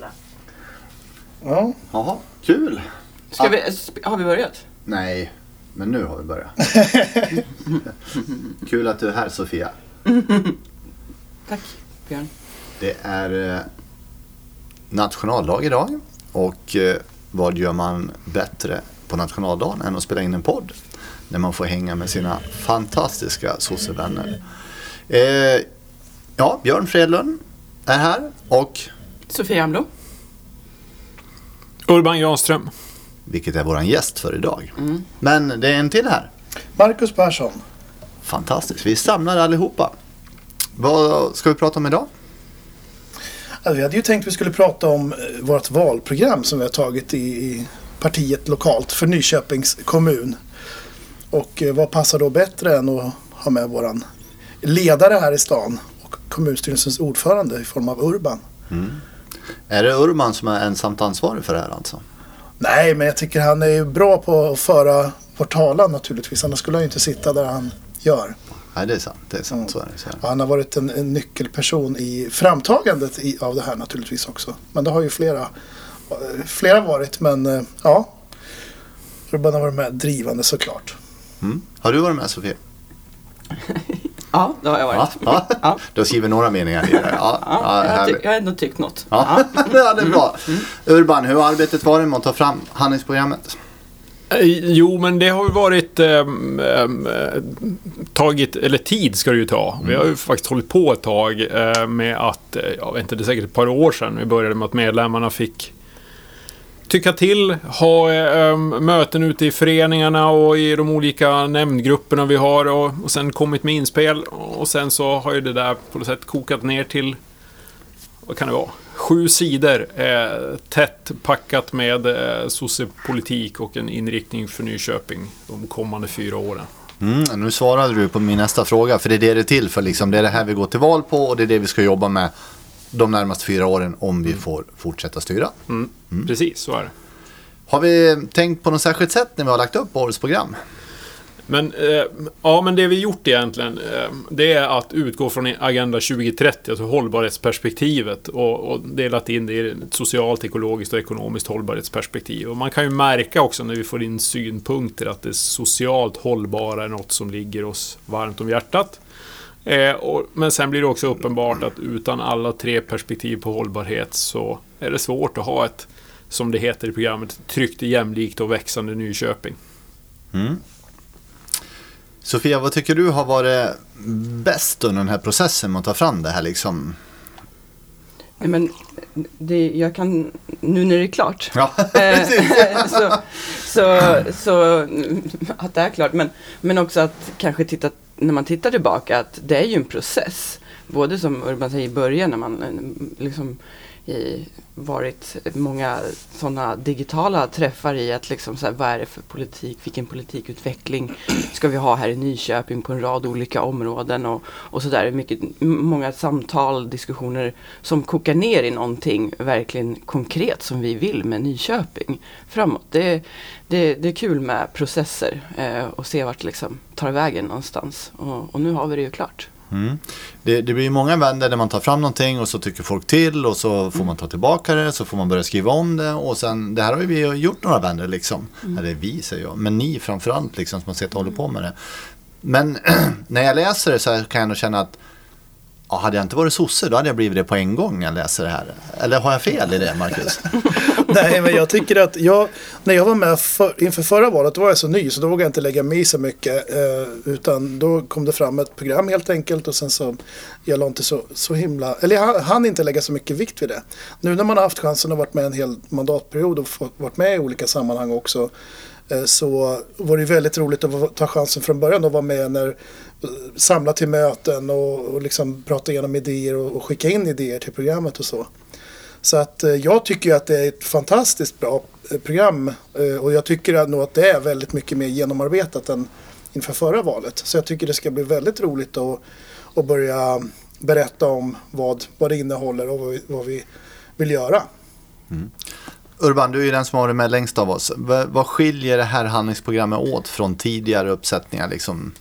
där. Ja. Jaha, kul. Ska vi, har vi börjat? Nej, men nu har vi börjat. kul att du är här Sofia. Tack Björn. Det är eh, nationaldag idag och eh, vad gör man bättre på nationaldagen än att spela in en podd? När man får hänga med sina fantastiska sossevänner. Eh, ja, Björn Fredlund är här och Sofia Amlo. Urban Granström. vilket är våran gäst för idag. Men det är en till här. Marcus Persson. Fantastiskt, vi samlar allihopa. Vad ska vi prata om idag? Ja, vi hade ju tänkt att vi skulle prata om eh, vårt valprogram som vi har tagit i, partiet lokalt för Nyköpings kommun. Och eh, vad passar då bättre än att ha med våran ledare här i stan och kommunstyrelsens ordförande i form av Urban. Är det Urban som är ensamt ansvarig för det här alltså? Nej, men jag tycker han är ju bra på att föra vår talan naturligtvis. Annars skulle han ju inte sitta där han gör. Nej, det är sant. Det är sant. Så är det. Så är det. Han har varit en, en nyckelperson i framtagandet i, av det här naturligtvis också. Men det har ju flera, flera varit. Men eh, ja, Urban har varit med drivande såklart. Mm. Har du varit med Sofia? Ja, det har jag varit. Ja, ja. Du har skrivit några meningar i det. Ja, Ja, ja, jag, har ty- jag har ändå tyckt något. Ja, ja, det är bra. Urban, hur har arbetet varit med att ta fram handlingsprogrammet? Eh, Jo, men det har ju varit eh, tagit, eller tid ska det ju ta. Vi har ju faktiskt hållit på ett tag eh, med att, eh, jag vet inte, det är säkert ett par år sedan vi började med att medlemmarna fick tycka till, ha eh, möten ute i föreningarna och i de olika nämndgrupperna vi har och, och sen kommit med inspel och sen så har ju det där på något sätt kokat ner till, vad kan det vara? Sju sidor, eh, tätt packat med eh, sociopolitik och en inriktning för Nyköping de kommande fyra åren. Mm, nu svarade du på min nästa fråga, för det är det det är till för. Liksom. Det är det här vi går till val på och det är det vi ska jobba med de närmaste fyra åren om vi får fortsätta styra. Precis, så är det. Har vi tänkt på något särskilt sätt när vi har lagt upp årets program? Men, eh, ja, men det vi gjort egentligen, eh, det är att utgå från Agenda 2030, alltså hållbarhetsperspektivet och, och delat in det i ett socialt, ekologiskt och ekonomiskt hållbarhetsperspektiv. Och man kan ju märka också när vi får in synpunkter att det socialt hållbara är något som ligger oss varmt om hjärtat. Eh, och, men sen blir det också uppenbart att utan alla tre perspektiv på hållbarhet så är det svårt att ha ett, som det heter i programmet, tryggt, jämlikt och växande Nyköping. Sofia, vad tycker du har varit bäst under den här processen med att ta fram det här liksom? Nej, men det, jag kan, nu när det är klart. Ja, Eh, så, så, så att det är klart. Men, men också att kanske titta, när man tittar tillbaka att det är ju en process. Både som Urban säger i början när man eh, liksom i, varit många sådana digitala träffar i att liksom så här, vad är det för politik, vilken politikutveckling ska vi ha här i Nyköping på en rad olika områden och, och sådär. Många samtal, diskussioner som kokar ner i någonting verkligen konkret som vi vill med Nyköping framåt. Det, det, det är kul med processer eh, och se vart det liksom tar vägen någonstans. Och, och nu har vi det ju klart. Mm. Det, det blir många vändor där man tar fram någonting och så tycker folk till och så får man ta tillbaka det så får man börja skriva om det och sen det här har vi gjort några vändor liksom. Eller vi säger jag, men ni framförallt liksom som har sett och håller på med det. Men när jag läser det så kan jag ändå känna att ja, hade jag inte varit sosse då hade jag blivit det på en gång när jag läser det här. Eller har jag fel i det Marcus? Nej, men jag tycker att jag, när jag var med för, inför förra valet, då var jag så ny så då vågade jag inte lägga mig i så mycket. Eh, utan då kom det fram ett program helt enkelt och sen så, jag la inte så, så himla, eller jag hann inte lägga så mycket vikt vid det. Nu när man har haft chansen att varit med en hel mandatperiod och fått varit med i olika sammanhang också Eh, så var det väldigt roligt att ta chansen från början och vara med när eh, samla till möten och, och liksom prata igenom idéer och, och skicka in idéer till programmet och så. Så att eh, jag tycker att det är ett fantastiskt bra program och jag tycker nog att det är väldigt mycket mer genomarbetat än inför förra valet. Så jag tycker det ska bli väldigt roligt att, att börja berätta om vad, vad det innehåller och vad vi, vad vi vill göra. Mm. Urban, du är ju den som har varit med längst av oss. V- vad skiljer det här handlingsprogrammet åt från tidigare uppsättningar liksom?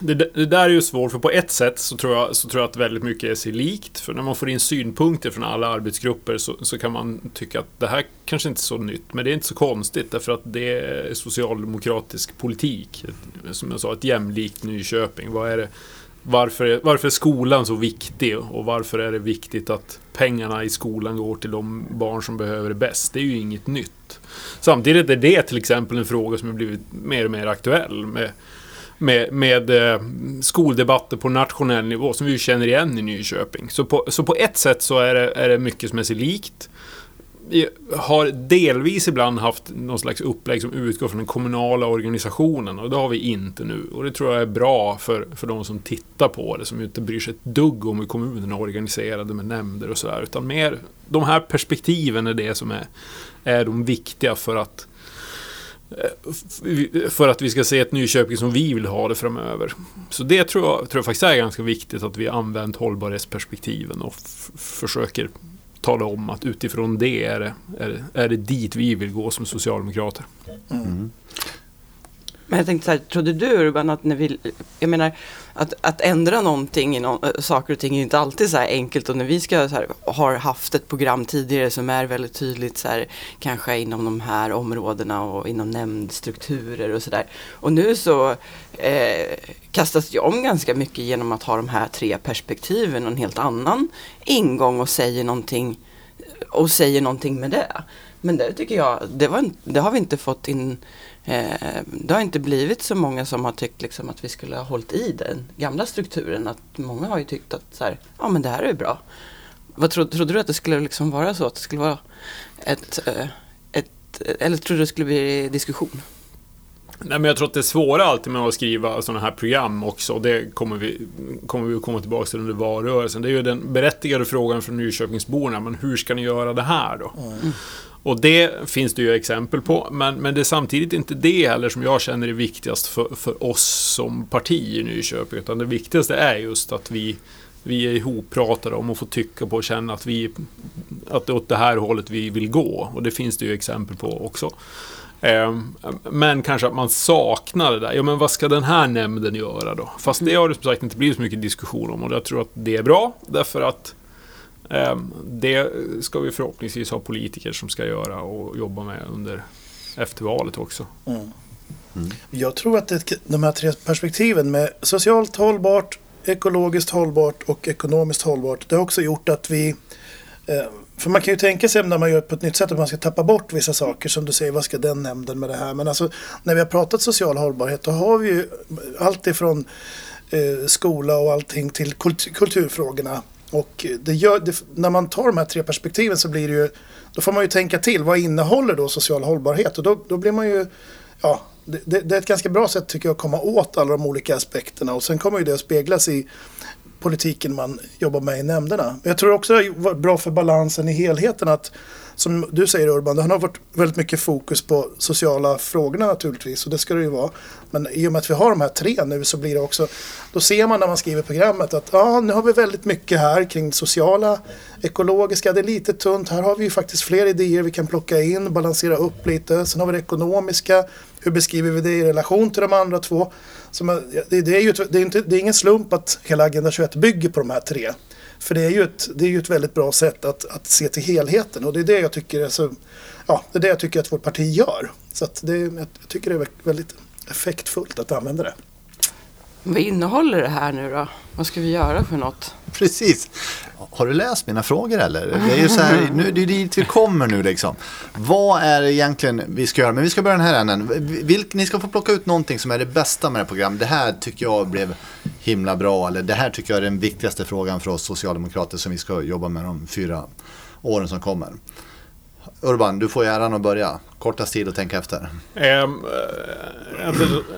det, det, där är ju svårt, för på ett sätt så tror, jag, så tror jag att väldigt mycket är sig likt. För när man får in synpunkter från alla arbetsgrupper så, så kan man tycka att det här kanske inte är så nytt. Men det är inte så konstigt därför att det är socialdemokratisk politik. Som jag sa, ett jämlikt Nyköping. Vad är det? Varför är, varför är skolan så viktig och varför är det viktigt att pengarna i skolan går till de barn som behöver det bäst? Det är ju inget nytt. Samtidigt är det till exempel en fråga som har blivit mer och mer aktuell med med, med eh, skoldebatter på nationell nivå som vi känner igen i Nyköping. Så på, så på ett sätt så är det, är det mycket som är sig likt. Vi har delvis ibland haft någon slags upplägg som utgår från den kommunala organisationen och det har vi inte nu. Och det tror jag är bra för, för de som tittar på det, som inte bryr sig ett dugg om hur kommunerna är organiserade med nämnder och sådär. Utan mer, de här perspektiven är det som är, är de viktiga för att eh, för att vi ska se ett Nyköping som vi vill ha det framöver. Så det tror jag, tror jag faktiskt är ganska viktigt att vi använt hållbarhetsperspektiven och försöker tala om att utifrån det är det, är det, är det dit vi vill gå som socialdemokrater. Mm. Men jag tänkte så här, trodde du Urban att när vi, jag menar att, att ändra någonting i någon, saker och ting är inte alltid så här enkelt och när vi ska så här, har haft ett program tidigare som är väldigt tydligt så här, kanske inom de här områdena och inom nämndstrukturer och sådär. Och nu så eh, kastas det om ganska mycket genom att ha de här tre perspektiven och en helt annan ingång och säger någonting och säger någonting med det. Men det tycker jag, det, var, det har vi inte fått in Eh, det har inte blivit så många som har tyckt liksom att vi skulle ha hållit i den gamla strukturen. Att många har ju tyckt att så här, ja men det här är bra. Vad trodde, trodde du att det skulle liksom vara så? Att det skulle vara ett, eh, ett eller trodde du det skulle bli diskussion? Nej, men jag tror att det är svåra alltid med att skriva sådana här program också. Det kommer vi, kommer vi att komma tillbaka till under valrörelsen. Det är ju den berättigade frågan från Nyköpingsborna. Men hur ska ni göra det här då? Mm. Och det finns det ju exempel på, men, men det är samtidigt inte det heller som jag känner är viktigast för, för oss som parti i Nyköping, utan det viktigaste är just att vi, vi är ihoppratade om att få tycka på och känna att, vi, att det är åt det här hållet vi vill gå. Och det finns det ju exempel på också. Ehm, men kanske att man saknar det där. Ja, men vad ska den här nämnden göra då? Fast det har det som sagt inte blivit så mycket diskussion om och jag tror att det är bra därför att det ska vi förhoppningsvis ha politiker som ska göra och jobba med under efter valet också. Mm. Mm. Jag tror att det, de här tre perspektiven med socialt hållbart, ekologiskt hållbart och ekonomiskt hållbart. Det har också gjort att vi eh, för man kan ju tänka sig när man gör på ett nytt sätt att man ska tappa bort vissa saker som du säger, vad ska den nämnden med det här? Men alltså när vi har pratat social hållbarhet då har vi ju allt ifrån eh, skola och allting till kulturfrågorna och det gör, det, när man tar de här tre perspektiven så blir det ju, då får man ju tänka till, vad innehåller då social hållbarhet? Och då, då blir man ju, ja, det, det, är ett ganska bra sätt tycker jag att komma åt alla de olika aspekterna och sen kommer ju det att speglas i politiken man jobbar med i nämnderna. Men jag tror också det är bra för balansen i helheten att som du säger Urban, det har varit väldigt mycket fokus på sociala frågorna naturligtvis och det ska det ju vara. Men i och med att vi har de här tre nu så blir det också, då ser man när man skriver programmet att ja, nu har vi väldigt mycket här kring sociala, ekologiska, det är lite tunt. Här har vi ju faktiskt fler idéer vi kan plocka in, balansera upp lite. Sen har vi det ekonomiska, hur beskriver vi det i relation till de andra två? Som, det, det, är ju det, är inte, det är ingen slump att hela Agenda 21 bygger på de här tre. För det är ju ett, det är ju ett väldigt bra sätt att, att se till helheten och det är det jag tycker är så, ja, det är det jag tycker att vårt parti gör. Så att det, jag tycker det är väldigt effektfullt att använda det. Vad innehåller det här nu då? Vad ska vi göra för något? Precis. Har du läst mina frågor eller? Det är ju så här, nu, det är dit vi kommer nu liksom. Vad är det egentligen vi ska göra? Men vi ska börja den här änden. Vilk, ni ska få plocka ut någonting som är det bästa med det här programmet. Det här tycker jag blev himla bra. Eller det här tycker jag är den viktigaste frågan för oss socialdemokrater som vi ska jobba med de fyra åren som kommer. Urban, du får äran att börja. Kortast tid att tänka efter. Um,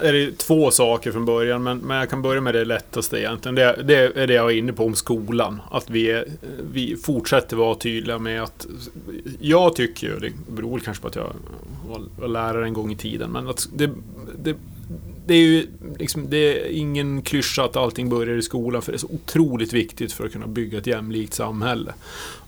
är det två saker från början, men, men jag kan börja med det lättaste egentligen. Det, det är det jag var inne på om skolan. Att vi, är, vi fortsätter vara tydliga med att... Jag tycker ju, det beror kanske på att jag var lärare en gång i tiden, men att det, det det är ju liksom, det är ingen klyscha att allting börjar i skolan för det är så otroligt viktigt för att kunna bygga ett jämlikt samhälle.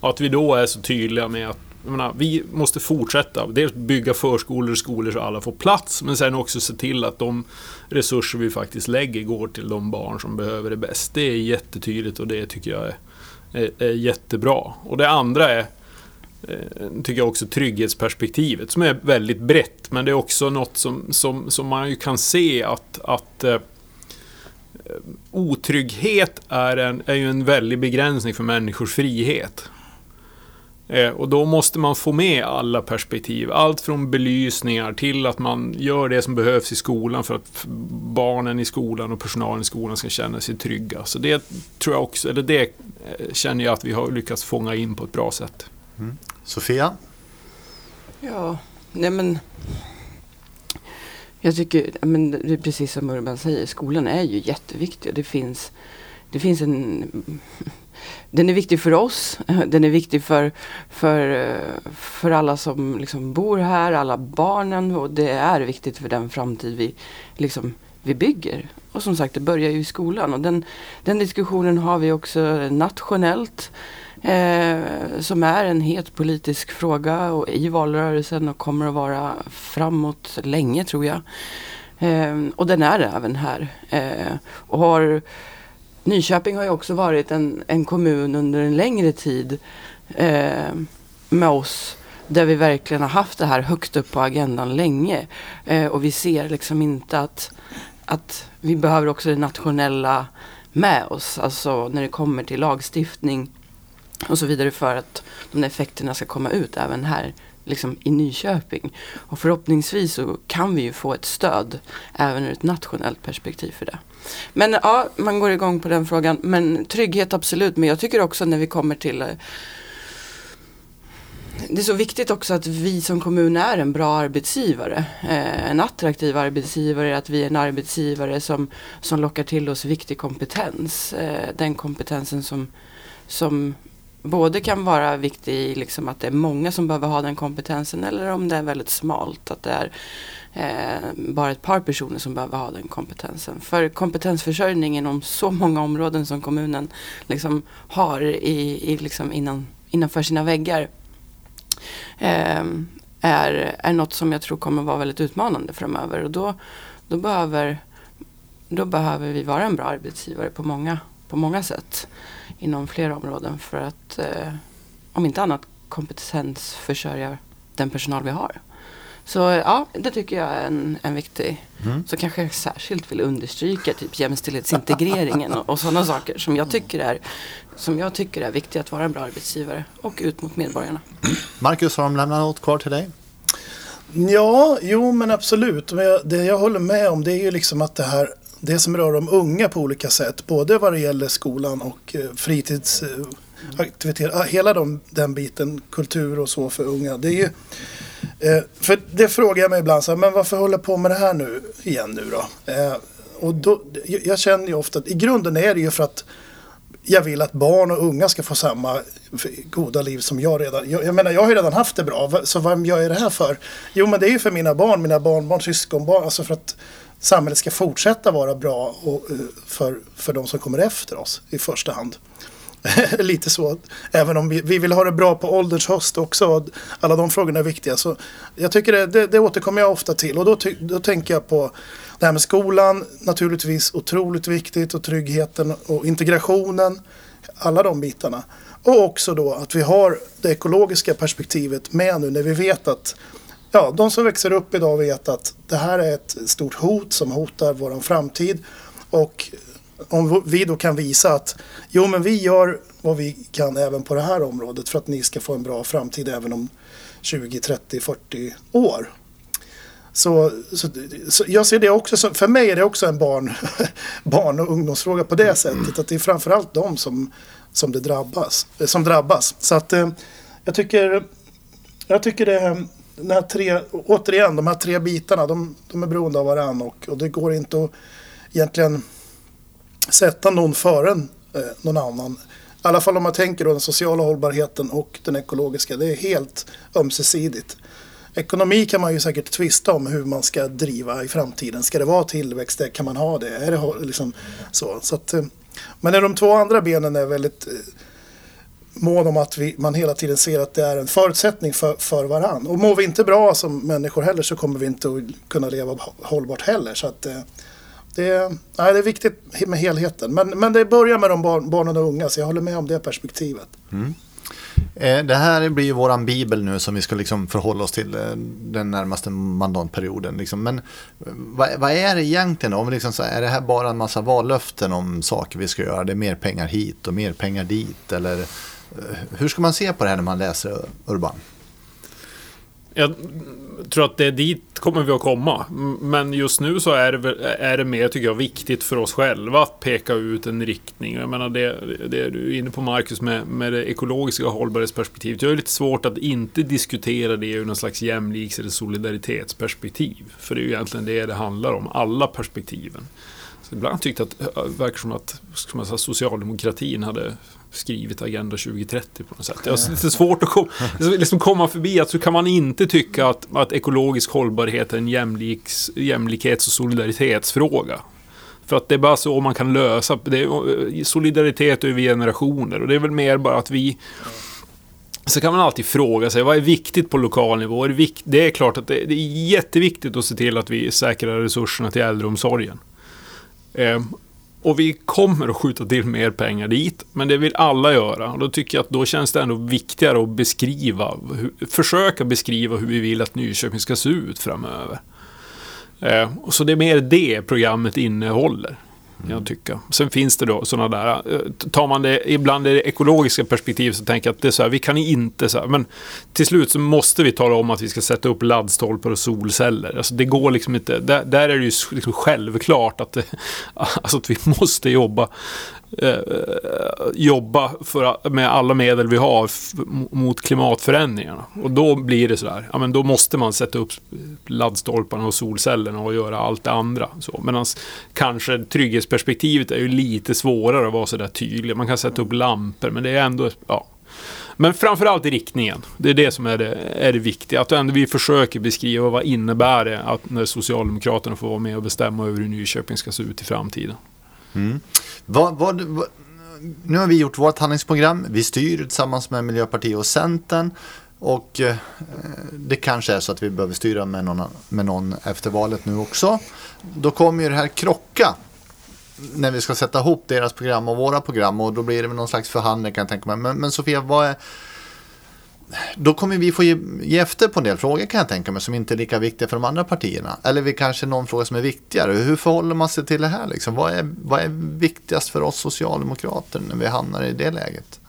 Och att vi då är så tydliga med att menar, vi måste fortsätta. Dels bygga förskolor och skolor så alla får plats, men sen också se till att de resurser vi faktiskt lägger går till de barn som behöver det bäst. Det är jättetydligt och det tycker jag är, är, är jättebra. Och det andra är eh, tycker jag också trygghetsperspektivet som är väldigt brett men det är också något som, som, som man ju kan se att, att eh, otrygghet är, en, är ju en väldig begränsning för människors frihet. Eh, och då måste man få med alla perspektiv. Allt från belysningar till att man gör det som behövs i skolan för att barnen i skolan och personalen i skolan ska känna sig trygga. Så det tror jag också, eller det eh, känner jag att vi har lyckats fånga in på ett bra sätt. Mm. Sofia? Ja, nej men jag tycker, men det är precis som Urban säger, skolan är ju jätteviktig det finns, det finns en den är viktig för oss. Den är viktig för, för, för alla som liksom bor här, alla barnen och det är viktigt för den framtid vi, liksom, vi bygger. Och som sagt, det börjar ju i skolan och den, den diskussionen har vi också nationellt. Eh, som är en het politisk fråga och i valrörelsen och kommer att vara framåt länge tror jag. Eh, och den är även här. Eh, och har Nyköping har ju också varit en, en kommun under en längre tid eh, med oss där vi verkligen har haft det här högt upp på agendan länge. Eh, och vi ser liksom inte att, att vi behöver också det nationella med oss. Alltså när det kommer till lagstiftning och så vidare för att de effekterna ska komma ut även här liksom i Nyköping. Och förhoppningsvis så kan vi ju få ett stöd även ur ett nationellt perspektiv för det. Men ja, man går igång på den frågan. Men trygghet absolut. Men jag tycker också när vi kommer till eh, det är så viktigt också att vi som kommun är en bra arbetsgivare. Eh, en attraktiv arbetsgivare, att vi är en arbetsgivare som, som lockar till oss viktig kompetens. Eh, den kompetensen som, som både kan vara viktig i liksom att det är många som behöver ha den kompetensen eller om det är väldigt smalt. Att det är eh, bara ett par personer som behöver ha den kompetensen. För kompetensförsörjning inom så många områden som kommunen liksom har i, i liksom innan, innanför sina väggar eh, är, är något som jag tror kommer vara väldigt utmanande framöver. Och då, då, behöver, då behöver vi vara en bra arbetsgivare på många, på många sätt inom flera områden för att eh, om inte annat kompetensförsörja den personal vi har. Så ja, det tycker jag är en, en viktig. Mm. Så kanske jag särskilt vill understryka typ jämställdhetsintegreringen och, och sådana saker som jag, tycker är, som jag tycker är viktiga att vara en bra arbetsgivare och ut mot medborgarna. Marcus, har de lämnat något kvar till dig? Ja, jo men absolut. Men jag, det jag håller med om det är ju liksom att det här det som rör de unga på olika sätt. Både vad det gäller skolan och eh, fritidsaktiviteter. Eh, ah, hela de, den biten, kultur och så för unga. Det är ju, eh, för det frågar jag mig ibland, så här, men varför håller jag på med det här nu igen nu då? Och då, jag känner ju ofta att i grunden är det ju för att jag vill att barn och unga ska få samma goda liv som jag redan. Jag, jag menar, jag har ju redan haft det bra. Så vad gör jag det här för? Jo, men det är ju för mina barn, mina barnbarn, syskonbarn. Alltså för att samhället ska fortsätta vara bra och, eh, för, för de som kommer efter oss i första hand. Lite så, även om vi, vi vill ha det bra på ålderns höst också. Alla de frågorna är viktiga. Så jag tycker det, det, det återkommer jag ofta till och då, ty, då tänker jag på det här med skolan, naturligtvis otroligt viktigt och tryggheten och integrationen. Alla de bitarna. Och också då att vi har det ekologiska perspektivet med nu när vi vet att ja, de som växer upp idag vet att det här är ett stort hot som hotar vår framtid. Och om vi då kan visa att jo men vi gör vad vi kan även på det här området för att ni ska få en bra framtid även om 20, 30, 40 år. Så, så, så, jag ser det också som, för mig är det också en barn, barn och ungdomsfråga på det sättet. Att det är framförallt de som, som, det drabbas, som drabbas. Så att eh, jag tycker, jag tycker det den här tre, återigen, de här tre bitarna, de, de är beroende av varandra och, och, det går inte att egentligen sätta någon före eh, någon annan. I alla fall om man tänker då den sociala hållbarheten och den ekologiska. Det är helt ömsesidigt. Ekonomi kan man ju säkert tvista om hur man ska driva i framtiden. Ska det vara tillväxt? Kan man ha det? Är det liksom så? så att, eh, men de två andra benen är väldigt eh, mån om att vi, man hela tiden ser att det är en förutsättning för, för varann. Och mår vi inte bra som människor heller så kommer vi inte att kunna leva hållbart heller. Så att, eh, det, nej, det är viktigt med helheten. Men, men det börjar med de barn, barnen och unga så jag håller med om det perspektivet. Mm. Eh, det här blir ju våran bibel nu som vi ska liksom förhålla oss till eh, den närmaste mandatperioden. Liksom. Men eh, vad, vad, är det egentligen? Om liksom så, är det här bara en massa vallöften om saker vi ska göra? Det är mer pengar hit och mer pengar dit? Eller hur ska man se på det här när man läser Urban? Jag tror att det är dit kommer vi att komma. Men just nu så är det, är det mer, tycker jag, viktigt för oss själva att peka ut en riktning. Jag menar det, det du är inne på Marcus med, med det ekologiska hållbarhetsperspektivet. Jag är lite svårt att inte diskutera det ur någon slags jämliks eller solidaritetsperspektiv. För det är ju egentligen det det handlar om, alla perspektiven. Så ibland tyckte jag att det verkar som att ska man säga, socialdemokratin hade skrivit Agenda 2030 på något sätt. Det är lite svårt att kom, liksom komma förbi att så kan man inte tycka att, att ekologisk hållbarhet är en jämliks, jämlikhets och solidaritetsfråga. För att det är bara så man kan lösa det. Är, solidaritet över generationer och det är väl mer bara att vi så kan man alltid fråga sig, vad är viktigt på lokal nivå? Det är klart att det är jätteviktigt att se till att vi säkrar resurserna till äldreomsorgen. Och vi kommer att skjuta till mer pengar dit, men det vill alla göra. Och då tycker jag att då känns det ändå viktigare att beskriva, försöka beskriva hur vi vill att Nyköping ska se ut framöver. Eh, så det är mer det programmet innehåller. Mm. Jag tycker. Sen finns det då sådana där, eh, tar man det ibland i det ekologiska perspektivet så tänker jag att det är så här, vi kan inte så här, men till slut så måste vi tala om att vi ska sätta upp laddstolpar och solceller. Alltså det går liksom inte, där, där är det ju liksom självklart att, det, alltså att vi måste jobba Eh, eh, jobba för, med alla medel vi har mot klimatförändringarna. Och då blir det sådär, ja men då måste man sätta upp laddstolparna och solcellerna och göra allt det andra. Medan kanske trygghetsperspektivet är ju lite svårare att vara sådär tydlig. Man kan sätta upp lampor men det är ändå, ja. Men framförallt i riktningen. Det är det som är det, är det viktiga. Att ändå vi försöker beskriva vad innebär det att när Socialdemokraterna får vara med och bestämma över hur Nyköping ska se ut i framtiden. Mm. Vad, vad, vad, nu har vi gjort vårt handlingsprogram. Vi styr tillsammans med Miljöpartiet och Centern. Och eh, det kanske är så att vi behöver styra med någon, med någon efter valet nu också. Då kommer ju det här krocka när vi ska sätta ihop deras program och våra program och då blir det någon slags förhandling kan jag tänka mig. Men, men Sofia, vad är, då kommer vi få ge, ge, efter på en del frågor kan jag tänka mig som inte är lika viktiga för de andra partierna. Eller vi kanske någon fråga som är viktigare. Hur förhåller man sig till det här? Liksom? Vad, är, vad är viktigast för oss socialdemokrater när vi hamnar i det läget?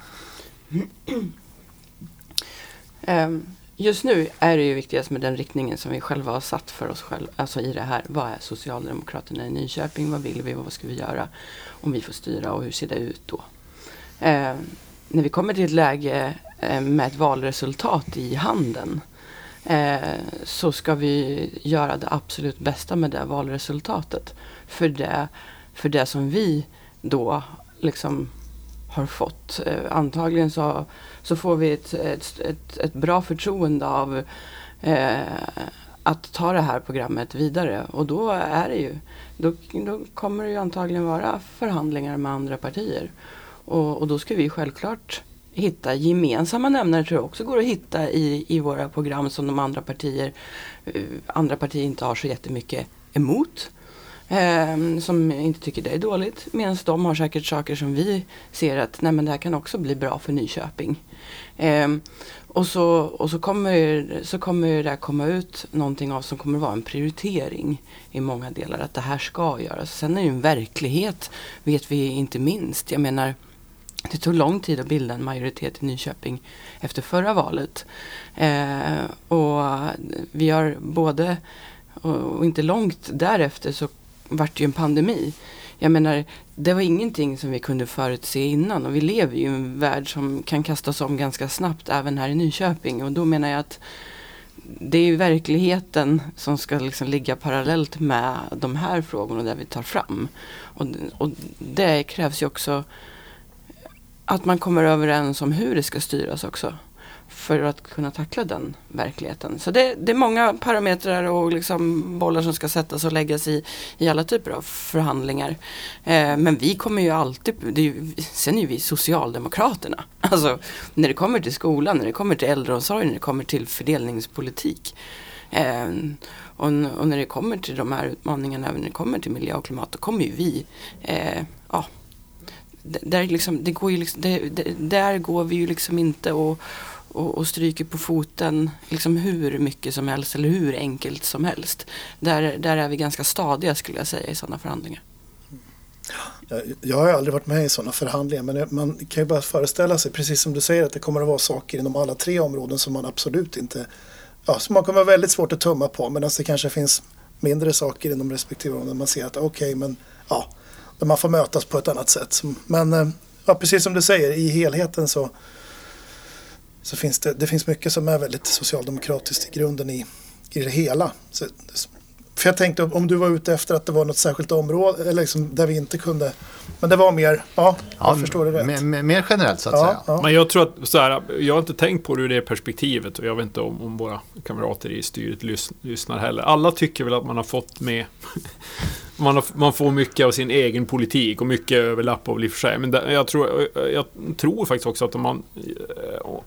Ehm, just nu är det ju viktigast med den riktningen som vi själva har satt för oss själva. Alltså i det här. Vad är Socialdemokraterna i Nyköping? Vad vill vi? Vad ska vi göra? Om vi får styra och hur ser det ut då? Ehm, när vi kommer till ett läge eh, med ett valresultat i handen eh, så ska vi göra det absolut bästa med det valresultatet. För det, för det som vi då liksom har fått. Eh, antagligen så, så får vi ett, ett, ett, ett bra förtroende av eh, att ta det här programmet vidare. Och då är det ju, då, då kommer det ju antagligen vara förhandlingar med andra partier. Och, och då ska vi självklart hitta gemensamma nämnare tror jag också går att hitta i, i våra program som de andra partier, eh, andra partier inte har så jättemycket emot. Eh, som inte tycker det är dåligt. Medan de har säkert saker som vi ser att nej men det här kan också bli bra för Nyköping. Eh, och så, och så, kommer, så kommer det komma ut någonting av som kommer vara en prioritering i många delar. Att det här ska göras. Sen är det ju en verklighet, vet vi inte minst. Jag menar det tog lång tid att bilda en majoritet i Nyköping efter förra valet. Eh, och vi har både, och, inte långt därefter så vart det ju en pandemi. Jag menar, det var ingenting som vi kunde förutse innan och vi lever ju i en värld som kan kastas om ganska snabbt även här i Nyköping. Och då menar jag att det är ju verkligheten som ska liksom ligga parallellt med de här frågorna där vi tar fram. Och, och det krävs ju också att man kommer överens om hur det ska styras också. för att kunna tackla den verkligheten. Så det, det är många parametrar och liksom bollar som ska sättas och läggas i, i alla typer av förhandlingar. Eh, men vi kommer ju alltid, det är ju, sen är ju vi Socialdemokraterna. Alltså när det kommer till skolan, när det kommer till äldreomsorgen, när det kommer till fördelningspolitik. Eh, och, och, när det kommer till de här utmaningarna, när det kommer till miljö och klimat, då kommer ju vi eh, ja, där, liksom, det går ju liksom, det, det, där går vi ju liksom inte och, och, och, stryker på foten liksom hur mycket som helst eller hur enkelt som helst. Där, där är vi ganska stadiga skulle jag säga i sådana förhandlingar. Jag, jag har aldrig varit med i sådana förhandlingar men man kan ju bara föreställa sig, precis som du säger, att det kommer att vara saker inom alla tre områden som man absolut inte, ja, som man kommer att ha väldigt svårt att tumma på medan det kanske finns mindre saker inom respektive områden. Man ser att okej, okay, men ja, där man får mötas på ett annat sätt. Men eh, ja, precis som du säger, i helheten så, så finns det, det finns mycket som är väldigt socialdemokratiskt i grunden i, i det hela. Så, för jag tänkte om du var ute efter att det var något särskilt område eller liksom där vi inte kunde. Men det var mer, ja, ja jag förstår det rätt. Mer, mer generellt så att ja, säga. Ja. Men jag tror att så här, jag har inte tänkt på det ur det perspektivet och jag vet inte om, om våra kamrater i styret lys, lyssnar heller. Alla tycker väl att man har fått med man, har, man, får mycket av sin egen politik och mycket överlapp av i och för sig. Men det, jag, tror, jag tror faktiskt också att om, man,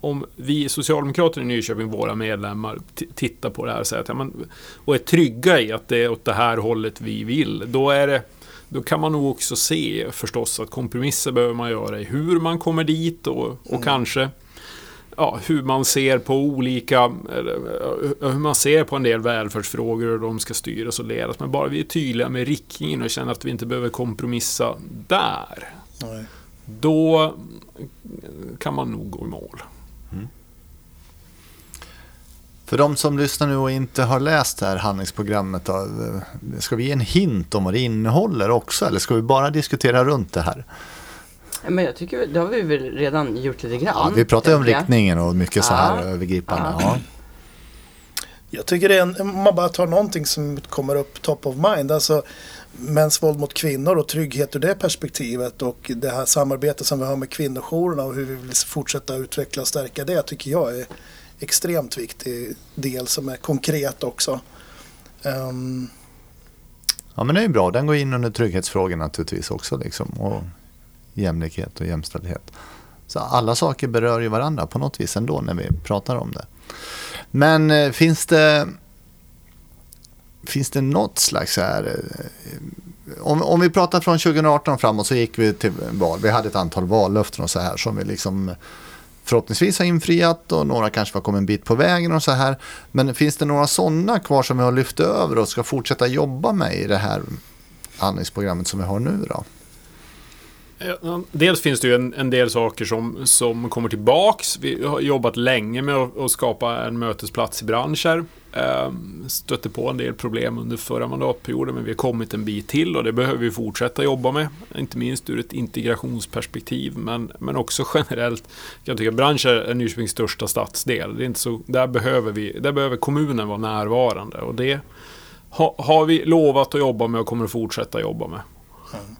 om vi socialdemokrater i Nyköping, våra medlemmar, tittar på det här och, säger att, ja, men, och är trygga i att det är åt det här hållet vi vill. Då är det då kan man nog också se förstås att kompromisser behöver man göra i hur man kommer dit och, och mm. kanske ja, hur man ser på olika, hur man ser på en del välfärdsfrågor och de ska styras och ledas. Men bara vi är tydliga med riktningen och känner att vi inte behöver kompromissa där. Nej. Då kan man nog gå i mål. Mm. För de som lyssnar nu och inte har läst det här handlingsprogrammet, då, ska vi ge en hint om vad det innehåller också? Eller ska vi bara diskutera runt det här? Men jag tycker, det har vi väl redan gjort lite grann. Ja, vi pratar ju om riktningen och mycket så här ja. övergripande. Ja. Jag tycker det är en, om man bara tar någonting som kommer upp top of mind. Alltså mäns våld mot kvinnor och trygghet ur det perspektivet och det här samarbetet som vi har med kvinnojourerna och hur vi vill fortsätta utveckla och stärka det tycker jag är extremt viktig del som är konkret också. Um, ja men det är bra, den går in under trygghetsfrågor naturligtvis också. Liksom. Och jämlikhet och jämställdhet. Så alla saker berör ju varandra på något vis ändå när vi pratar om det. Men eh, finns det Finns det något slags här eh, om, om vi pratar från 2018 framåt så gick vi till val. Vi hade ett antal vallöften och så här som vi liksom förhoppningsvis har infriat och några kanske har kommit en bit på vägen och så här. Men finns det några sådana kvar som vi har lyft över och ska fortsätta jobba med i det här handlingsprogrammet som vi har nu då? Eh, dels finns det ju en, en, del saker som, som kommer tillbaks. Vi har jobbat länge med att, att skapa en mötesplats i branscher. Ehm, stötte på en del problem under förra mandatperioden men vi har kommit en bit till och det behöver vi fortsätta jobba med. Inte minst ur ett integrationsperspektiv men, men också generellt. Jag tycker branscher är Nyköpings största stadsdel. Det är inte så, där, behöver vi, där behöver kommunen vara närvarande och det har, har vi lovat att jobba med och kommer att fortsätta jobba med.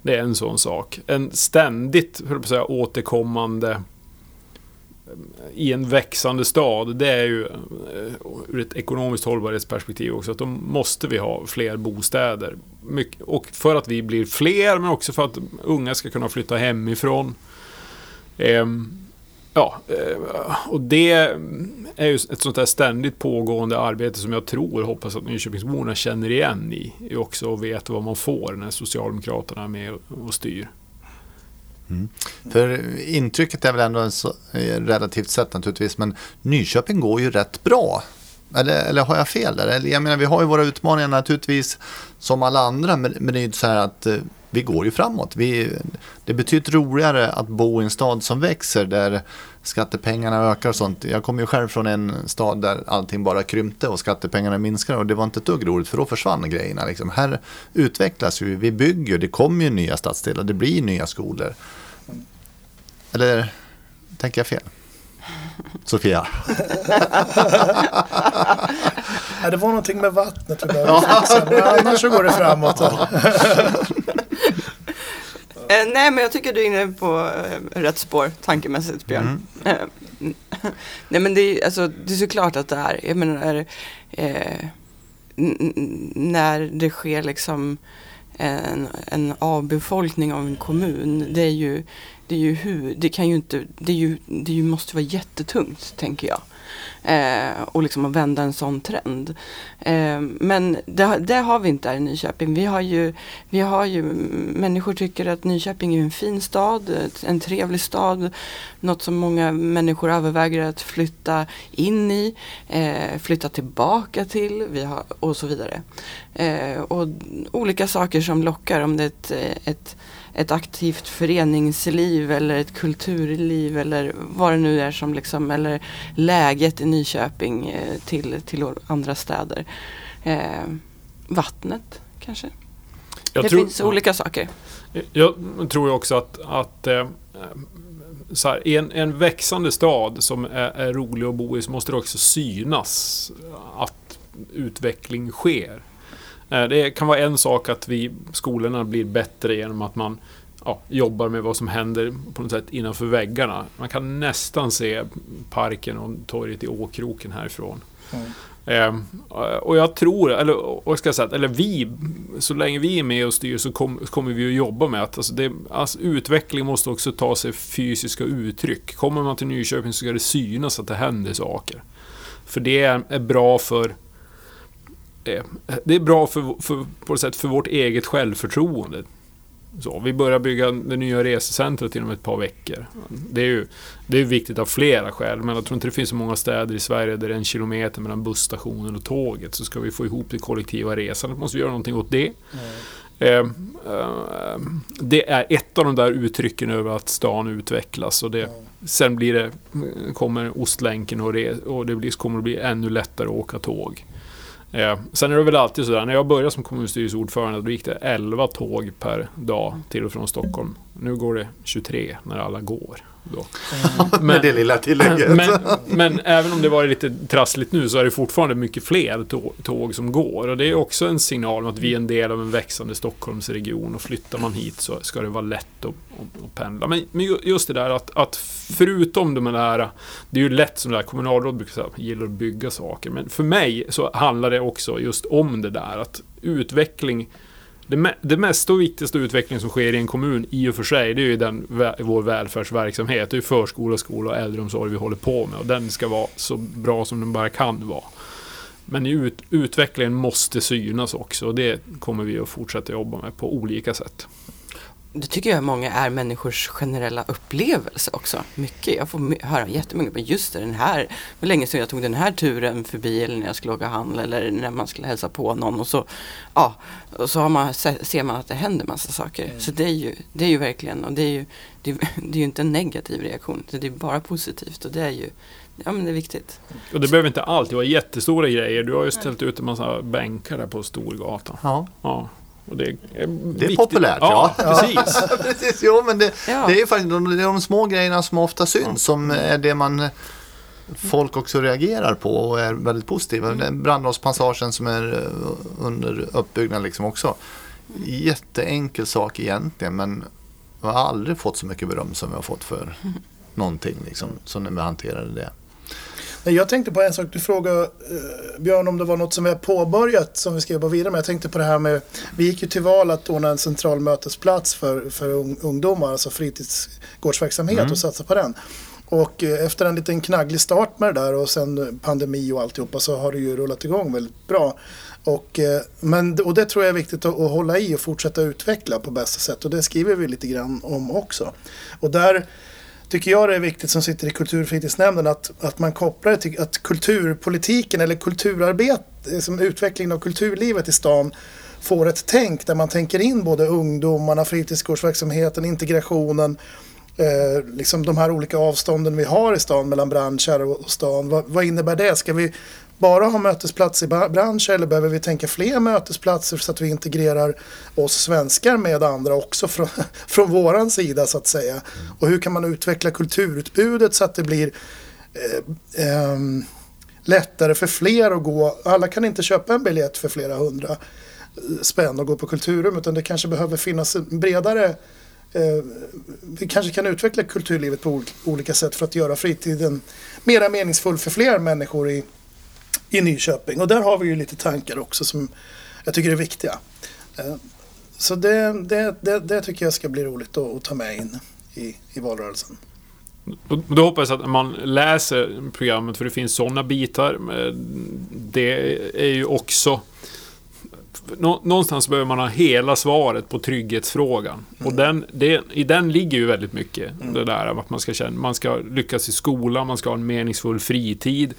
Det är en sån sak. En ständigt höll att säga, återkommande eh, i en växande stad, det är ju eh, ur ett ekonomiskt hållbarhetsperspektiv också att då måste vi ha fler bostäder. och för att vi blir fler, men också för att unga ska kunna flytta hemifrån. Ehm, Ja, eh, och det är ju ett sånt där ständigt pågående arbete som jag tror och hoppas att Nyköpingsborna känner igen i också och vet vad man får när Socialdemokraterna är med och styr. Mm. För intrycket är väl ändå så, relativt sett naturligtvis, men Nyköping går ju rätt bra. Eller, eller har jag fel där? Eller, jag menar, vi har ju våra utmaningar naturligtvis som alla andra, men, men det är ju så här att eh, vi går ju framåt. Vi, det är betydligt roligare att bo i en stad som växer där skattepengarna ökar och sånt. Jag kommer ju själv från en stad där allting bara krympte och skattepengarna minskar och det var inte ett dugg roligt för då försvann grejerna. Liksom. Här utvecklas ju, vi bygger, det kommer ju nya stadsdelar, det blir nya skolor. Eller tänker jag fel? Sofia? ja, det var någonting med vattnet vi behövde fixa, men annars så går det framåt. Eh, nej, men jag tycker du är inne på eh, rätt spår tankemässigt, Björn. Mm. Eh, Nej men det är, alltså, det är såklart att det är. Jag menar, eh, när det sker liksom en, en avbefolkning av en kommun. Det är ju, det är ju hur, det kan ju inte, det, är ju, det måste vara jättetungt tänker jag. Eh, och liksom att vända en sån trend. Eh, men det, det, har vi inte här i Nyköping. Vi har, ju, vi har ju, människor tycker att Nyköping är en fin stad, en trevlig stad. Något som många människor överväger att flytta in i, eh, flytta tillbaka till vi har, och så vidare. Eh, och olika saker som lockar, om det är ett, ett ett aktivt föreningsliv eller ett kulturliv eller vad det nu är som liksom, eller läget i Nyköping eh, till, till andra städer. Eh, vattnet kanske. Jag det tror, finns olika saker. Jag tror också att, att eh, så här, en, en växande stad som är, är rolig att bo i så måste det också synas att utveckling sker. Eh, det kan vara en sak att vi, skolorna blir bättre genom att man ja, jobbar med vad som händer på något sätt innanför väggarna. Man kan nästan se parken och torget i Åkroken härifrån. Mm. Eh, och jag tror, eller vad ska säga, eller vi, så länge vi är med och styr så kom, kommer vi att jobba med att alltså det, alltså utveckling måste också ta sig fysiska uttryck. Kommer man till Nyköping så ska det synas att det händer saker. För det är, är bra för det är bra för, för, på ett sätt för vårt eget självförtroende. Så, vi börjar bygga det nya resecentret inom ett par veckor. Det är ju det är viktigt av flera skäl, men jag tror inte det finns så många städer i Sverige där det är en kilometer mellan busstationen och tåget. Så ska vi få ihop det kollektiva resandet måste vi göra någonting åt det. Mm. Eh, eh, det är ett av de där uttrycken över att stan utvecklas. Och det, mm. Sen blir det, kommer Ostlänken och, det, och det blir, kommer att bli ännu lättare att åka tåg. Eh, sen är det väl alltid sådär, när jag började som kommunstyrelseordförande då gick det 11 tåg per dag till och från Stockholm. Nu går det 23 när alla går. Då. Men, Med det lilla tillägget. Men, men, även om det varit lite trassligt nu så är det fortfarande mycket fler tåg som går. Och det är också en signal om att vi är en del av en växande Stockholmsregion och flyttar man hit så ska det vara lätt att, att, pendla. Men, men, just det där att, att förutom de här, det är ju lätt som det här kommunalråd brukar säga, gillar att bygga saker. Men för mig så handlar det också just om det där att utveckling det, me det mesta och viktigaste utvecklingen som sker i en kommun i och för sig, det är ju den, vår välfärdsverksamhet. Det är förskola, skola och äldreomsorg vi håller på med. Och den ska vara så bra som den bara kan vara. Men ut utvecklingen måste synas också och det kommer vi att fortsätta jobba med på olika sätt det tycker jag många är människors generella upplevelse också. Mycket. Jag får höra jättemycket men just det, den här, var länge sedan jag tog den här turen förbi eller när jag skulle åka handla eller när man skulle hälsa på någon och så, ja, och så har man, ser man att det händer massa saker. Mm. Så det är, ju, det är ju verkligen, och det är ju, det, det är ju inte en negativ reaktion, det är bara positivt och det är ju, Ja men det är viktigt. Och det behöver inte alltid vara jättestora grejer. Du har ju ställt ut en massa bänkar där på Storgatan. Ja. ja. Och det är, det är populärt, ja. ja. Precis. precis. Jo, men det, ja. det är faktiskt de, det är de små grejerna som ofta syns ja. som är det man folk också reagerar på och är väldigt positiva. Mm. Brandlovspassagen som är eh, under uppbyggnad liksom också. Jätteenkel sak egentligen men jag har aldrig fått så mycket beröm som jag har fått för någonting liksom, som när vi hanterade det. Jag tänkte på en sak. Du frågade eh, Björn om det var något som vi har påbörjat som vi ska jobba vidare med. Jag tänkte på det här med, vi gick ju till val att ordna en central mötesplats för, för ungdomar, alltså fritidsgårdsverksamhet mm. och satsa på den. Och eh, efter en liten knagglig start med det där och sen pandemi och alltihopa så har det ju rullat igång väldigt bra. Och, eh, men, och det tror jag är viktigt att, att hålla i och fortsätta utveckla på bästa sätt och det skriver vi lite grann om också. Och där tycker jag det är viktigt som sitter i kulturfritidsnämnden att, att man kopplar det till att kulturpolitiken eller kulturarbete, som liksom utvecklingen av kulturlivet i stan får ett tänk där man tänker in både ungdomarna, fritidsgårdsverksamheten, integrationen, eh, liksom de här olika avstånden vi har i stan mellan branscher och stan. Vad, vad innebär det? Ska vi bara ha mötesplats i branscher eller behöver vi tänka fler mötesplatser så att vi integrerar oss svenskar med andra också från, från våran sida så att säga. Och hur kan man utveckla kulturutbudet så att det blir eh, eh, lättare för fler att gå. Alla kan inte köpa en biljett för flera hundra eh, spänn och gå på kulturrum utan det kanske behöver finnas en bredare eh, vi kanske kan utveckla kulturlivet på olika sätt för att göra fritiden mera meningsfull för fler människor i, i Nyköping. Och där har vi ju lite tankar också som jag tycker är viktiga. Eh, Så det, det, det, det tycker jag ska bli roligt att, att ta med in i, i valrörelsen. Då hoppas jag att man läser programmet, för det finns sådana bitar. Det är ju också... nå- Någonstans behöver man ha hela svaret på trygghetsfrågan. Och den, det, i den ligger ju väldigt mycket. Det där att man ska, känna, man ska lyckas i skolan, man ska ha en meningsfull fritid.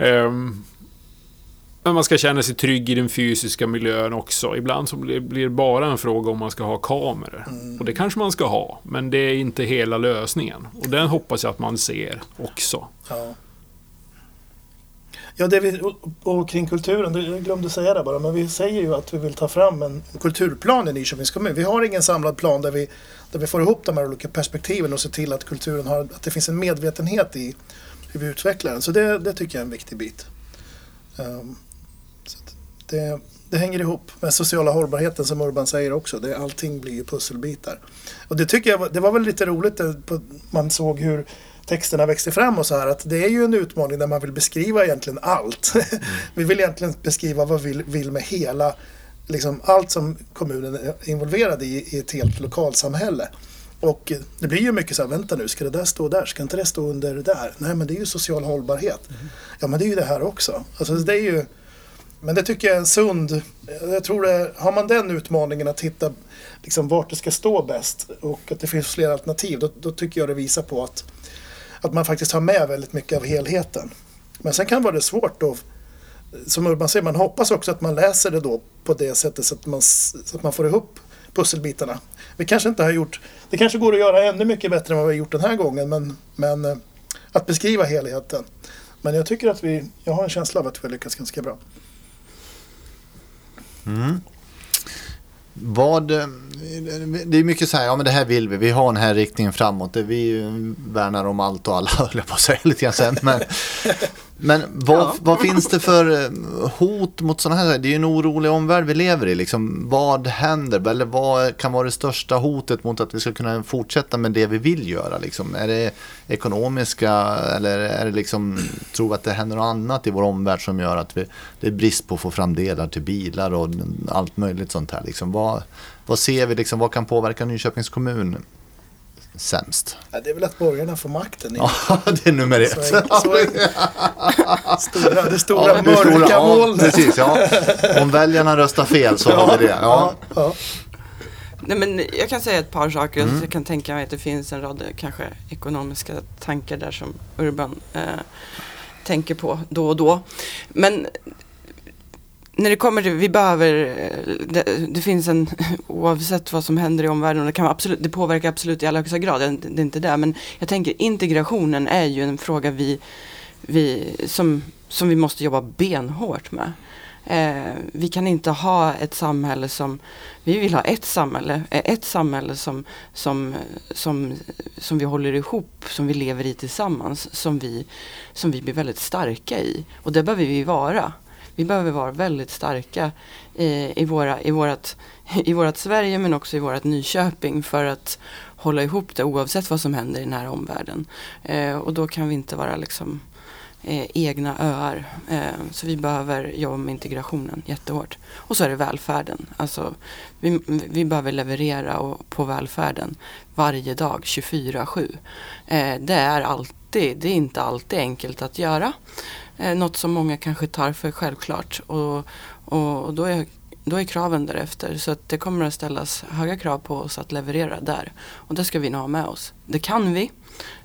Ehm, men man ska känna sig trygg i den fysiska miljön också. Ibland så blir det bara en fråga om man ska ha kameror. Och det kanske man ska ha, men det är inte hela lösningen. Och den hoppas jag att man ser också. Ja. Ja, det vi, och, och kring kulturen, jag glömde säga det bara, men vi säger ju att vi vill ta fram en kulturplan i Nyköpings kommun. Vi har ingen samlad plan där vi, där vi får ihop de här olika perspektiven och ser till att kulturen har, att det finns en medvetenhet i hur vi utvecklar den. Så det, det tycker jag är en viktig bit. Att det, det hänger ihop med sociala hållbarheten som Urban säger också. Det, allting blir ju pusselbitar. Och det tycker jag det var väl lite roligt, det, på, man såg hur texterna växte fram och så här att det är ju en utmaning där man vill beskriva egentligen allt. vi vill egentligen beskriva vad vi vill, med hela, liksom allt som kommunen är involverad i, i ett helt lokalsamhälle. Och det blir ju mycket så här, vänta nu, ska det där stå där? Ska inte det stå under där? Nej, men det är ju social hållbarhet. Ja, men det är ju det här också. Alltså, det är ju, men det tycker jag är en sund, jag tror det, har man den utmaningen att hitta liksom vart det ska stå bäst och att det finns fler alternativ, då, då tycker jag det visar på att, att man faktiskt har med väldigt mycket av helheten. Men sen kan det vara svårt då, som Urban säger, man hoppas också att man läser det då på det sättet så att man, så att man får ihop pusselbitarna. Vi kanske inte har gjort, det kanske går att göra ännu mycket bättre än vad vi har gjort den här gången, men, men eh, att beskriva helheten. Men jag tycker att vi, jag har en känsla av att vi har lyckats ganska bra. Mm. Vad, eh, det är mycket så här, ja men det här vill vi, vi har den här riktningen framåt. Vi värnar om allt och alla, höll jag på att säga lite grann sen. Men, men vad, Ja. vad finns det för eh, hot mot sådana här, det är ju en orolig omvärld vi lever i. Liksom, vad händer, eller vad kan vara det största hotet mot att vi ska kunna fortsätta med det vi vill göra? Liksom? Är det ekonomiska eller är det liksom, tror vi att det händer något annat i vår omvärld som gör att vi, det är brist på att få fram delar till bilar och allt möjligt sånt här. Liksom, vad, vad ser vi, liksom, vad kan påverka Nyköpings kommun sämst? Ja, det är väl att borgarna får makten. Ja, det är nummer ett. Så är, så är det. Stora, det stora Ja, det mörka stora- ja, molnet. Precis, ja. Om väljarna röstar fel så har vi det. Ja. ja. Nej, men jag kan säga ett par saker. Så jag kan tänka mig att det finns en rad eh, kanske ekonomiska tankar där som Urban eh, tänker på då och då. Men när det kommer till, vi behöver, eh, det, det finns en, oavsett vad som händer i omvärlden, och det, kan absolut, det påverkar absolut i allra högsta grad, det, det är inte det, men jag tänker integrationen är ju en fråga vi, vi som, som vi måste jobba benhårt med. Eh, vi kan inte ha ett samhälle som, vi vill ha ett samhälle, eh, ett samhälle som, som, som, som vi håller ihop, som vi lever i tillsammans, som vi, som vi blir väldigt starka i. Och det behöver vi vara. Vi behöver vara väldigt starka i, i, våra, i, vårat, i vårat Sverige men också i vårat Nyköping för att hålla ihop det oavsett vad som händer i den här omvärlden. Eh, och då kan vi inte vara liksom eh, egna öar. Eh, så vi behöver jobba med integrationen jättehårt. Och så är det välfärden. Alltså, vi, vi behöver leverera och, på välfärden varje dag 24-7. Eh, det är alltid, det är inte alltid enkelt att göra. Eh, något som många kanske tar för självklart. Och, och, och då, är, då är kraven därefter. Så att det kommer att ställas höga krav på oss att leverera där. Och det ska vi nog ha med oss. Det kan vi.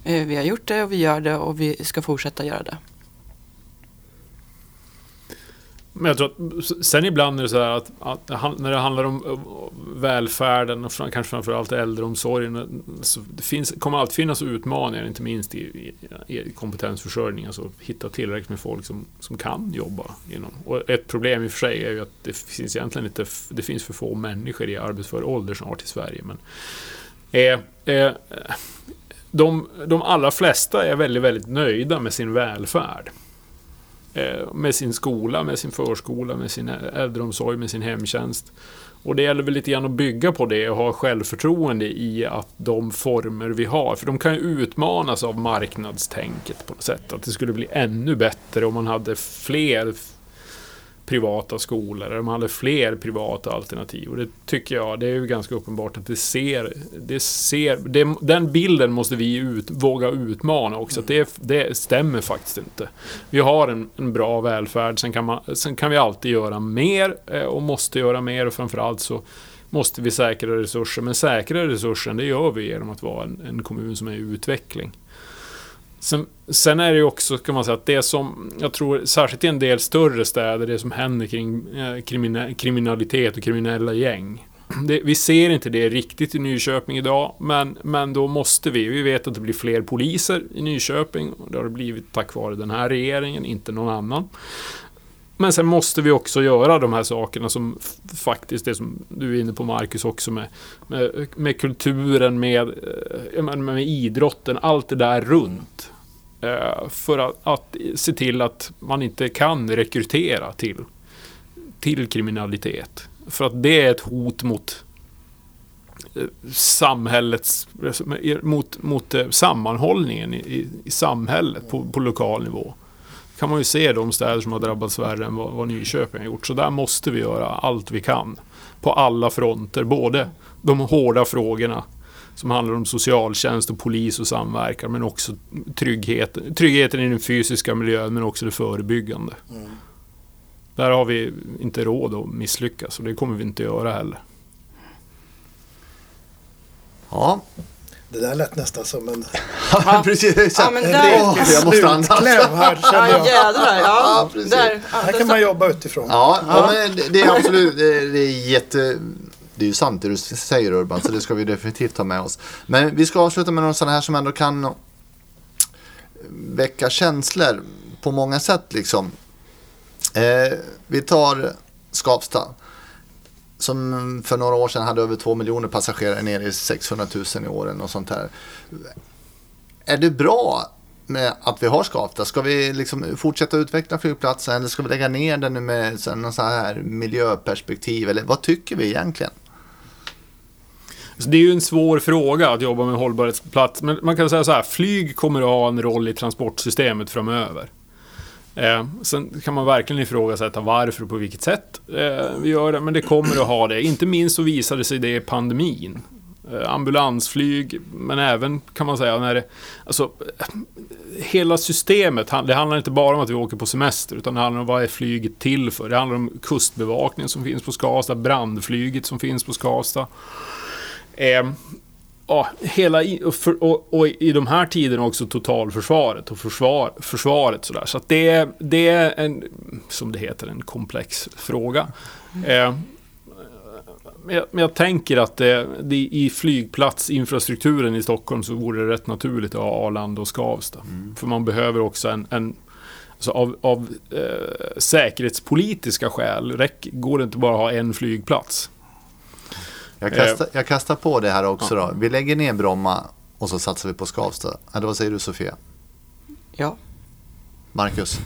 Eh, vi har gjort det och vi gör det och vi ska fortsätta göra det. Men jag tror att sen ibland är det så här att, att när det handlar om välfärden och fram, kanske framförallt äldreomsorgen. Så det finns, kommer alltid finnas utmaningar, inte minst i, i, i kompetensförsörjning. Alltså hitta tillräckligt med folk som, som kan jobba inom. Och ett problem i och för sig är ju att det finns egentligen inte, det finns för få människor i arbetsför ålder snart i Sverige. Men, eh, eh, de, de allra flesta är väldigt, väldigt nöjda med sin välfärd. Eh, med sin skola, med sin förskola, med sin äldreomsorg, med sin hemtjänst. Och det gäller väl lite grann att bygga på det och ha självförtroende i att de former vi har, för de kan ju utmanas av marknadstänket på något sätt. Att det skulle bli ännu bättre om man hade fler privata skolor, man hade fler privata alternativ. Och det tycker jag, det är ju ganska uppenbart att det ser, det ser det, den bilden måste vi ut, våga utmana också. Att det, det stämmer faktiskt inte. Vi har en, en bra välfärd, sen kan, man, sen kan vi alltid göra mer eh, och måste göra mer och framförallt så måste vi säkra resurser. Men säkra resurser, det gör vi genom att vara en, en kommun som är i utveckling. Sen, sen, är det ju också, kan man säga, att det som, jag tror, särskilt i en del större städer, det som händer kring eh, kriminalitet och kriminella gäng. Det, vi ser inte det riktigt i Nyköping idag, men, men då måste vi. Vi vet att det blir fler poliser i Nyköping. Och det har det blivit tack vare den här regeringen, inte någon annan. Men sen måste vi också göra de här sakerna som faktiskt, det som du är inne på Marcus också med, med, med kulturen, med, eh, med idrotten, allt det där runt. Eh, för att, att, se till att man inte kan rekrytera till, till kriminalitet. För att det är ett hot mot eh, samhällets, mot, mot eh, sammanhållningen i, i samhället på, på lokal nivå kan man ju se de städer som har drabbats värre än vad, vad Nyköping har gjort. Så där måste vi göra allt vi kan. På alla fronter. Både de hårda frågorna som handlar om socialtjänst och polis och samverkan men också trygghet, tryggheten i den fysiska miljön men också det förebyggande. Mm. Där har vi inte råd att misslyckas och det kommer vi inte göra heller. Ja. Det där lät nästan som en... ja, precis. Ja, men där... jag måste andas. här. Ja, jädrar. Ja, ja, där, här kan man jobba utifrån. Ja, ja. men det är absolut det är jätte det är ju sant det du säger Urban, så det ska vi definitivt ta med oss. Men vi ska avsluta med några sådana här som ändå kan eh, väcka känslor på många sätt liksom. Eh, vi tar Skavsta. Som för några år sedan hade över två miljoner passagerare ner i 600 000 i åren och sånt här. Är det bra med att vi har Skavsta? Ska vi liksom fortsätta utveckla flygplatsen eller ska vi lägga ner den med någon här miljöperspektiv? Eller vad tycker vi egentligen? Så det är ju en svår fråga att jobba med hållbarhetsplats. Men man kan säga så här, flyg kommer att ha en roll i transportsystemet framöver. Eh, sen kan man verkligen ifrågasätta varför och på vilket sätt eh, vi gör det, men det kommer att ha det. Inte minst så visade sig det i pandemin. Eh, ambulansflyg, men även kan man säga när det... Alltså, eh, hela systemet, det handlar inte bara om att vi åker på semester, utan det handlar om vad är flyget till för. Det handlar om kustbevakningen som finns på Skavsta, brandflyget som finns på Skavsta. Eh, ja, hela och, för, och, och, i de här tiderna också totalförsvaret och försvar, försvaret sådär. Så det, det är en, som det heter, en komplex fråga. Eh, men jag, men jag, tänker att det, det, i flygplatsinfrastrukturen i Stockholm så vore det rätt naturligt att ha Arlanda och Skavsta. Mm. För man behöver också en, en alltså av, av eh, säkerhetspolitiska skäl räck, går det inte bara att ha en flygplats. Jag kastar, jag kastar på det här också ja. då. Vi lägger ner Bromma och så satsar vi på Skavsta. Eller vad säger du Sofia? Ja. Marcus?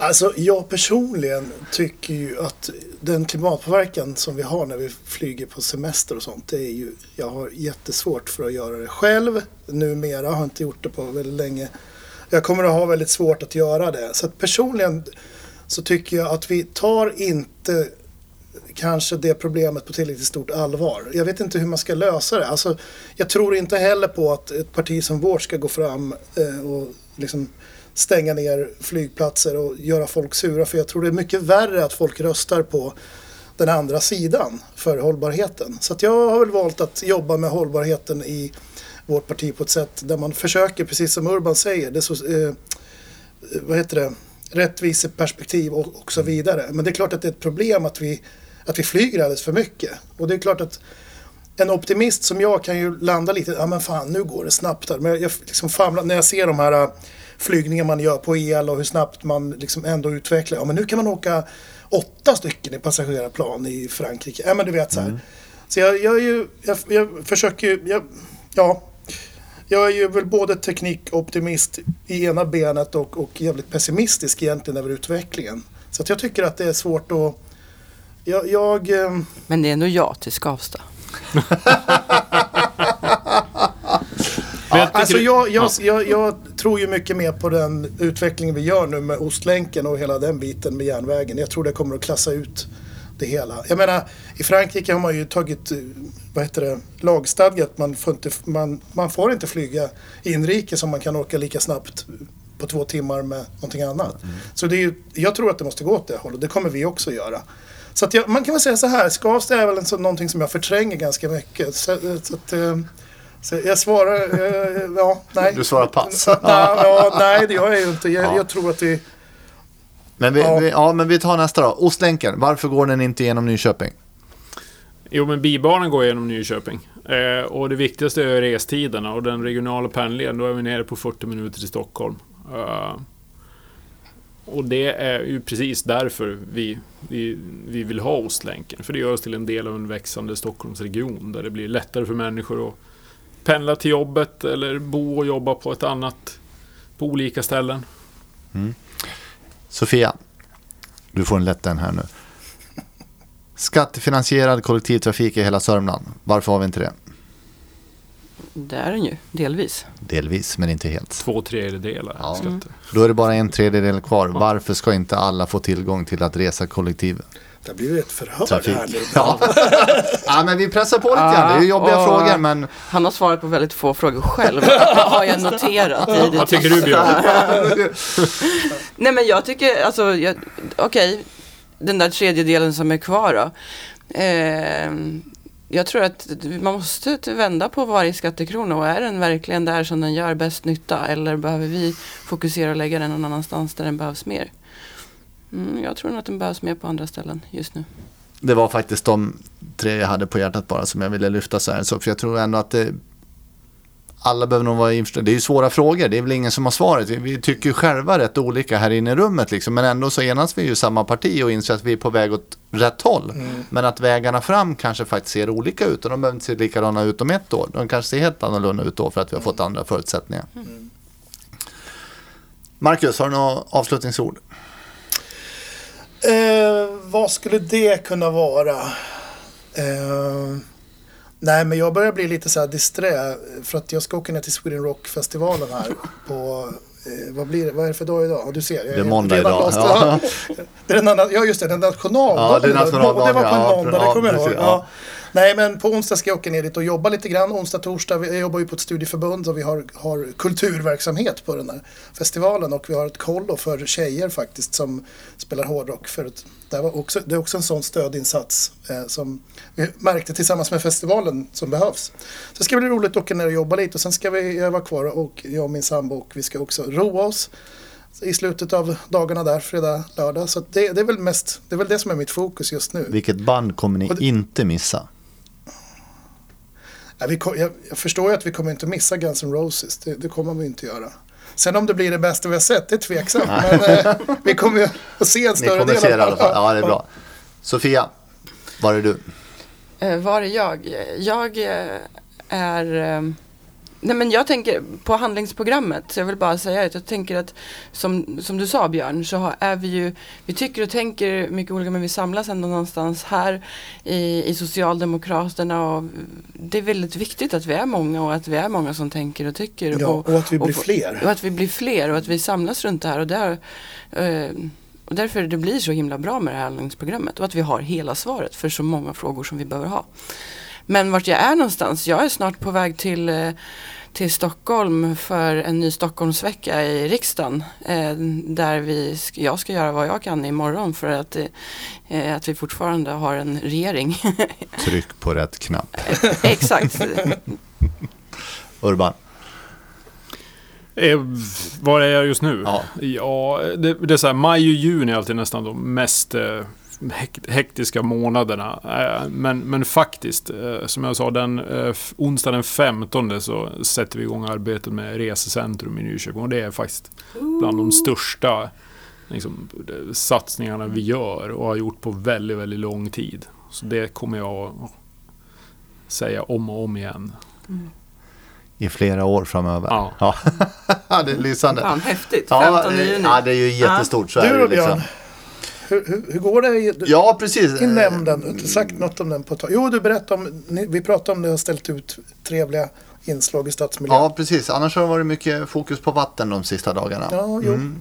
Alltså jag personligen tycker ju att den klimatpåverkan som vi har när vi flyger på semester och sånt, det är ju, jag har jättesvårt för att göra det själv. Numera har jag inte gjort det på väldigt länge. Jag kommer att ha väldigt svårt att göra det. Så att personligen så tycker jag att vi tar inte kanske det problemet på tillräckligt stort allvar. Jag vet inte hur man ska lösa det. Alltså, jag tror inte heller på att ett parti som vårt ska gå fram eh, och liksom stänga ner flygplatser och göra folk sura. För jag tror det är mycket värre att folk röstar på den andra sidan för hållbarheten. Så jag har väl valt att jobba med hållbarheten i vårt parti på ett sätt där man försöker, precis som Urban säger, det så, eh, vad heter det, rättviseperspektiv och, och så vidare. Men det är klart att det är ett problem att vi att vi flyger alldeles för mycket. Och det är klart att en optimist som jag kan ju landa lite, ja men fan nu går det snabbt här. Men jag liksom famlar, när jag ser de här äh, flygningar man gör på el och hur snabbt man liksom ändå utvecklar. Ja men nu kan man åka åtta stycken i passagerarplan i Frankrike. Ja men du vet så här. Mm. Så jag, jag, jag, jag, jag försöker ju, ja. jag är ju väl både teknikoptimist i ena benet och, och jävligt pessimistisk egentligen över utvecklingen. Så att jag tycker att det är svårt att... Jag... jag eh, Men det är ändå ja till Skavsta. Jag tycker- alltså jag, jag, Ja. jag, jag tror ju mycket mer på den utvecklingen vi gör nu med Ostlänken och hela den biten med järnvägen. Jag tror det kommer att klassa ut det hela. Jag menar, i Frankrike har man ju tagit, eh, vad heter det, lagstadgat. Man får inte, man, man får inte flyga inrikes om man kan åka lika snabbt på två timmar med någonting annat. Så det är jag tror att det måste gå åt det hållet. Det kommer vi också göra. Så att jag, man kan väl säga så här, Skavsta är väl en sån, någonting som jag förtränger ganska mycket. Så, så att, eh, så jag svarar, eh, ja, nej. Du svarar pass. nej, ja, nej, det gör jag ju inte. Jag, Ja. jag tror att vi... Men vi, Ja. vi, ja, men vi tar nästa då. Ostlänken, varför går den inte genom Nyköping? Jo, men bibanan går genom Nyköping. Eh, och det viktigaste är restiderna och den regionala pendlingen. Då är vi nere på 40 minuter till Stockholm. Eh, och det är ju precis därför vi, vi, vi vill ha Ostlänken. För det gör oss till en del av en växande Stockholmsregion. Där det blir lättare för människor att pendla till jobbet eller bo och jobba på ett annat, på olika ställen. Mm. Sofia, du får en lätt den här nu. Skattefinansierad kollektivtrafik i hela Sörmland. Varför har vi inte det? Det är den ju, delvis. Delvis, men inte helt. Två tredjedelar Ja. skatter. Då är det bara en tredjedel kvar. Varför ska inte alla få tillgång till att resa kollektiv? Det blir ju ett förhör Trafik. här nu. Ja. ja, men vi pressar på lite grann. Det är ju jobbiga och- frågor, men Han har svarat på väldigt få frågor själv, har jag noterat. I det Vad tycker du Björn? Nej men jag tycker, alltså, jag- okej, den där tredjedelen som är kvar då. Eh, jag tror att man måste vända på varje skattekrona och är den verkligen där som den gör bäst nytta eller behöver vi fokusera och lägga den någon annanstans där den behövs mer? Mm, jag tror nog att den behövs mer på andra ställen just nu. det var faktiskt de tre jag hade på hjärtat bara som jag ville lyfta så här. Så för jag tror ändå att det, alla behöver nog vara införstådda. Det är ju svåra frågor, det är väl ingen som har svaret. Vi- Vi tycker ju själva rätt olika här inne i rummet liksom. Men ändå så enas vi ju samma parti och inser att vi är på väg åt rätt håll. Men att vägarna fram kanske faktiskt ser olika ut och de behöver inte se likadana ut om ett år. De kanske ser helt annorlunda ut då för att vi har fått andra förutsättningar. Marcus, har du några avslutningsord? Eh, vad skulle det kunna vara? Eh, nej, men jag börjar bli lite så här disträ för att jag ska åka ner till Sweden Rock-festivalen här på eh, vad blir det? Vad är det för dag idag? Ja, du ser. Jag Det är måndag idag, ja. det är den annan, ja, just det. Den nationaldagen. Ja, det är nationaldagen, Det var på en ja, måndag, det ja, kommer jag ihåg. Nej, men på onsdag ska jag åka ner dit och jobba lite grann. Onsdag, torsdag. Jag jobbar ju på ett studieförbund och vi har, har kulturverksamhet på den här festivalen. Och vi har ett kollo för tjejer faktiskt som spelar hårdrock. För att det, var också, det är också en sån stödinsats eh, som vi märkte tillsammans med festivalen som behövs. Så det ska bli roligt att åka ner och jobba lite och sen ska vi öva kvar och jag och min sambo och vi ska också roa oss i slutet av dagarna där, fredag, lördag. Så det, det är väl mest, det är väl det som är mitt fokus just nu. Vilket band kommer ni det- inte missa? Vi, jag, jag förstår ju att vi kommer inte missa Guns N' Roses. Det, det kommer vi inte göra. Sen om det blir det bästa vi har sett, det är tveksamt. Men eh, vi kommer ju att se en Ni större kommer del se det i alla fall. Ja, det är bra. Sofia, var är du? Eh, var är jag? Jag eh, är... Eh, nej men jag tänker på handlingsprogrammet. Så jag vill bara säga att jag tänker att som, som du sa Björn så har, är vi ju... Vi tycker och tänker mycket olika men vi samlas ändå någonstans här i, i Socialdemokraterna. Och det är väldigt viktigt att vi är många och att vi är många som tänker och tycker. Ja, och, och att vi blir och- fler. och att vi blir fler och att vi samlas runt det här. Och, där, eh, och därför det blir så himla bra med det här handlingsprogrammet. Och att vi har hela svaret för så många frågor som vi behöver ha. Men vart jag är någonstans? Jag är snart på väg till, eh, till Stockholm för en ny Stockholmsvecka i riksdagen. Eh, där vi, jag ska göra vad jag kan imorgon för att, eh, att vi fortfarande har en regering. Tryck på rätt knapp. Exakt. Urban. Eh, var är jag just nu? Ja. Ja, det, det är så här, maj och juni är alltid nästan de mest eh, hektiska månaderna. Eh, men, men faktiskt, eh, som jag sa, den eh, onsdag den 15 så sätter vi igång arbetet med resecentrum i Nyköping. Och det är faktiskt bland de största liksom, satsningarna vi gör och har gjort på väldigt, väldigt lång tid. Så det kommer jag att säga om och om igen. i flera år framöver. Ja. Ja. det är lysande. Fan, häftigt. Ja, 15 det- juni. ja, det är ju jättestort. Så är Du det då liksom. Hur, hur, hur går det i, Ja, precis. i nämnden? Du har inte sagt något om den på ett tag. Jo, du berättade om, vi pratade om det och ställt ut trevliga inslag i stadsmiljön. Ja, precis. Annars har det varit mycket fokus på vatten de sista dagarna. Ja. Mm.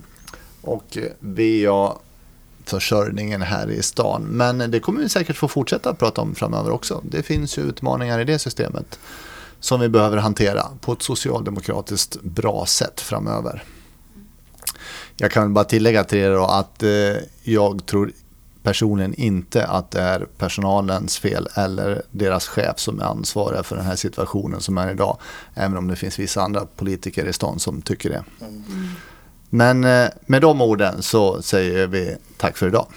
Och VA-försörjningen här i stan. Men det kommer vi säkert få fortsätta prata om framöver också. Det finns ju utmaningar i det systemet som vi behöver hantera på ett socialdemokratiskt bra sätt framöver. Jag kan bara tillägga till er då att eh, jag tror personligen inte att det är personalens fel eller deras chef som är ansvariga för den här situationen som är idag. Även om det finns vissa andra politiker i stan som tycker det. Men eh, med de orden så säger vi tack för idag.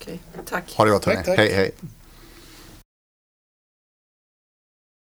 Okej, tack. Ha det gott Tack, hörni. tack. Hej hej.